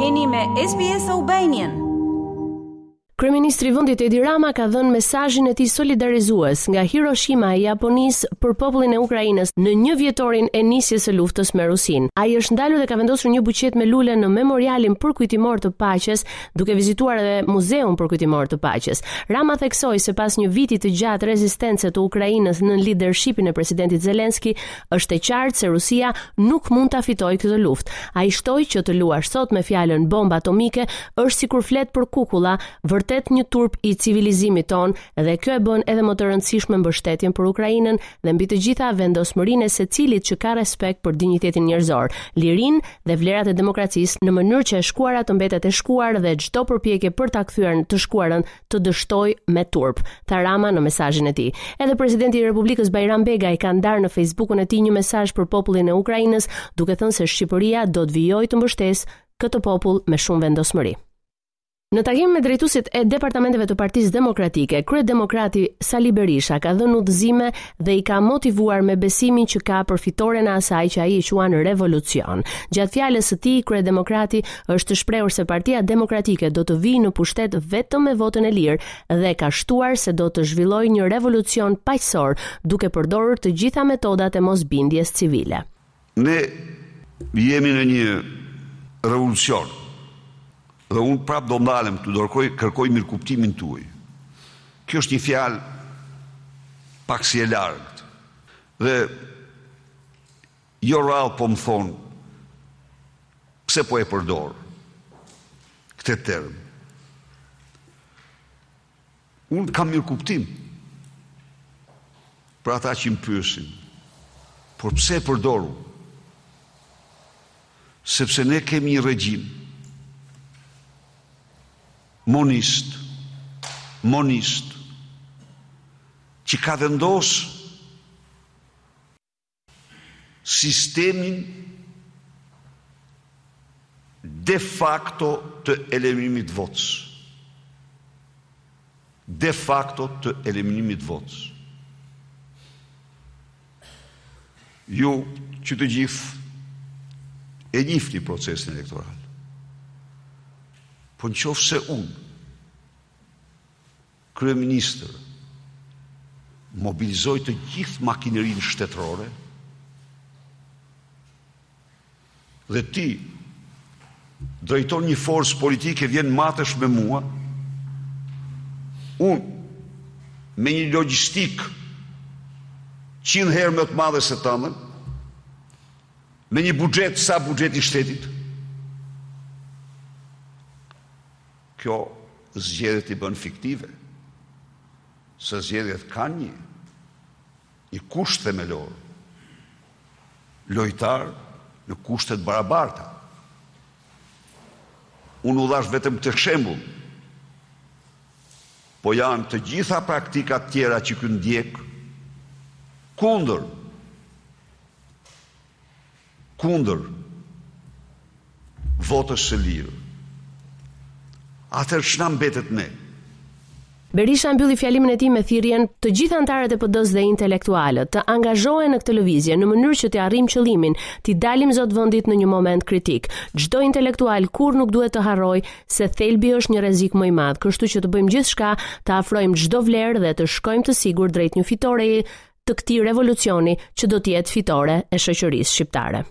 Jeni me SBS Albanian. Kryeministri i vendit Edi Rama ka dhënë mesazhin e tij solidarizues nga Hiroshima e Japonisë për popullin e Ukrainës në një vjetorin e nisjes së luftës me Rusinë. Ai është ndalur dhe ka vendosur një buqetë me lule në memorialin përkujtimor të paqes duke vizituar edhe Muzeun Përkujtimor të Paqes. Rama theksoi se pas një viti të gjatë rezistence të Ukrainës nën lidershipin e presidentit Zelensky, është e qartë se Rusia nuk mund ta fitojë këtë luftë. Ai shtoi që të luash sot me fjalën bomba atomike është sikur flet për kukulla, vërtet një turp i civilizimit tonë, dhe kjo e bën edhe më të rëndësishme mbështetjen për Ukrainën dhe mbi të gjitha vendosmërinë e secilit që ka respekt për dinjitetin njerëzor, lirinë dhe vlerat e demokracisë në mënyrë që e shkuara të mbetet e shkuar dhe çdo përpjekje për ta kthyer të shkuarën të dështojë me turp, tha Rama në mesazhin e tij. Edhe presidenti i Republikës Bajram Begaj ka ndarë në Facebookun e tij një mesazh për popullin e Ukrainës, duke thënë se Shqipëria do të vijojë të mbështesë këtë popull me shumë vendosmëri. Në takim me drejtuesit e departamenteve të Partisë Demokratike, kryedemokrati Sali Berisha ka dhënë udhëzime dhe i ka motivuar me besimin që ka për fitoren e asaj që ai e quan revolucion. Gjatë fjalës së tij, kryedemokrati është shprehur se Partia Demokratike do të vijë në pushtet vetëm me votën e lirë dhe ka shtuar se do të zhvillojë një revolucion paqësor duke përdorur të gjitha metodat e mosbindjes civile. Ne jemi në një revolucion dhe unë prap do ndalem t'u kërkoj mirëkuptimin tuaj. Kjo është një fjalë pak si e largët. Dhe jo rrallë po më thonë pse po e përdor këtë term. Unë kam mirëkuptim për ata që më pyesin, por pse e përdoru? Sepse ne kemi një regjim monist, monist, që ka vendos sistemin de facto të eliminimit votës. De facto të eliminimit votës. Ju që të gjithë e njifni procesin elektoral. Po në qoftë se unë Kryeministër, mobilizoj të gjithë makinerinë shtetërore dhe ti drejton një forcë politike vjen matesh me mua. Unë me një logjistikë 100 herë më të madhe se tënden, me një buxhet sa buxheti i shtetit. Kjo zgjedhjet i bën fiktive, se zgjedhjet kanë një një kusht themelor, lojtarë në kushte të barabarta. Unë u dhash vetëm këtë shembull, po janë të gjitha praktikat tjera që ky ndjek kundër kundër votës së lirë, atëherë ç'na mbetet ne? Berisha mbylli fjalimin e tij me thirrjen, Të gjithë anëtarët e PD-së dhe intelektualët, të angazhohen në këtë lëvizje, në mënyrë që të arrijmë qëllimin, t'i dalim zot vendit në një moment kritik. Çdo intelektual kurrë nuk duhet të harrojë se thelbi është një rrezik më i madh, kështu që të bëjmë gjithçka të afrojmë çdo vlerë dhe të shkojmë të sigurt drejt një fitoreje të këtij revolucioni që do të jetë fitore e shoqërisë shqiptare.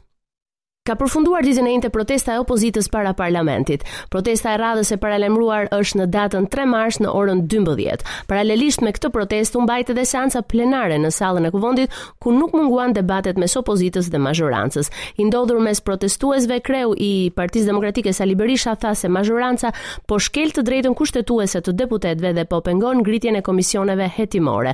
Ka përfunduar ditën e enjte protesta e opozitës para parlamentit. Protesta e radhës e paralajmëruar është në datën 3 mars në orën 12. Paralelisht me këtë protestë u mbajt edhe seanca plenare në sallën e Kuvendit, ku nuk munguan debatet mes opozitës dhe mazhorancës. I ndodhur mes protestuesve, kreu i Partisë Demokratike Sali Berisha tha se mazhoranca po shkel të drejtën kushtetuese të deputetëve dhe po pengon ngritjen e komisioneve hetimore.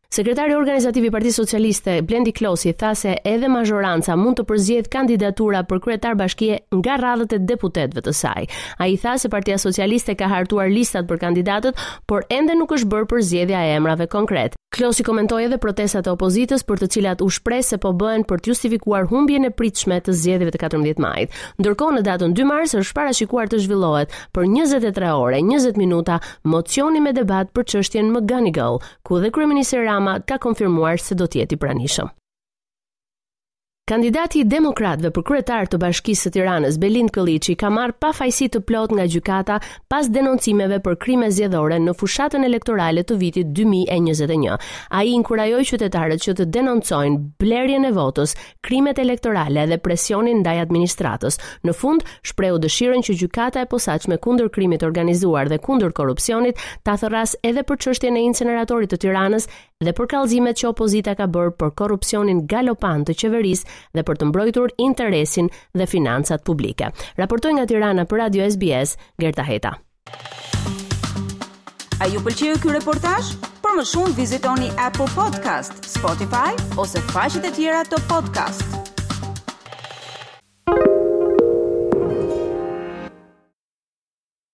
Sekretari organizativ i Partisë Socialiste, Blendi Klosi tha se edhe mazhoranca mund të përzgjedhë kandidatura për kryetar bashkie nga radhët e deputetëve të saj. Ai tha se Partia Socialiste ka hartuar listat për kandidatët, por ende nuk është bërë përzgjedhja e emrave konkretë. Klosi komentoi edhe protestat e opozitës për të cilat u shpreh se po bëhen për të justifikuar humbjen e pritshme të zgjedhjeve të 14 majit. Ndërkohë në datën 2 mars është parashikuar të zhvillohet për 23 orë, 20 minuta, mocioni me debat për çështjen McGonigal, ku dhe kryeministri Rama ka konfirmuar se do të jetë i pranishëm. Kandidati i demokratëve për kryetar të Bashkisë së Tiranës, Belind Këlliçi, ka marrë pafajësi të plotë nga gjykata pas denoncimeve për krime zgjedhore në fushatën elektorale të vitit 2021. Ai inkurajoi qytetarët që të denoncojnë blerjen e votës krimet elektorale dhe presionin ndaj administratës. Në fund, shprehu dëshirën që gjykata e posaçme kundër krimit organizuar dhe kundër korrupsionit ta thërrasë edhe për çështjen e inceneratorit të Tiranës dhe për kallëzimet që opozita ka bërë për korrupsionin galopant të qeverisë dhe për të mbrojtur interesin dhe financat publike. Raportoi nga Tirana për Radio SBS, Gerta Heta. A ju pëlqeu ky reportazh? Për më shumë vizitoni Apple Podcast, Spotify ose faqet e tjera të podcast.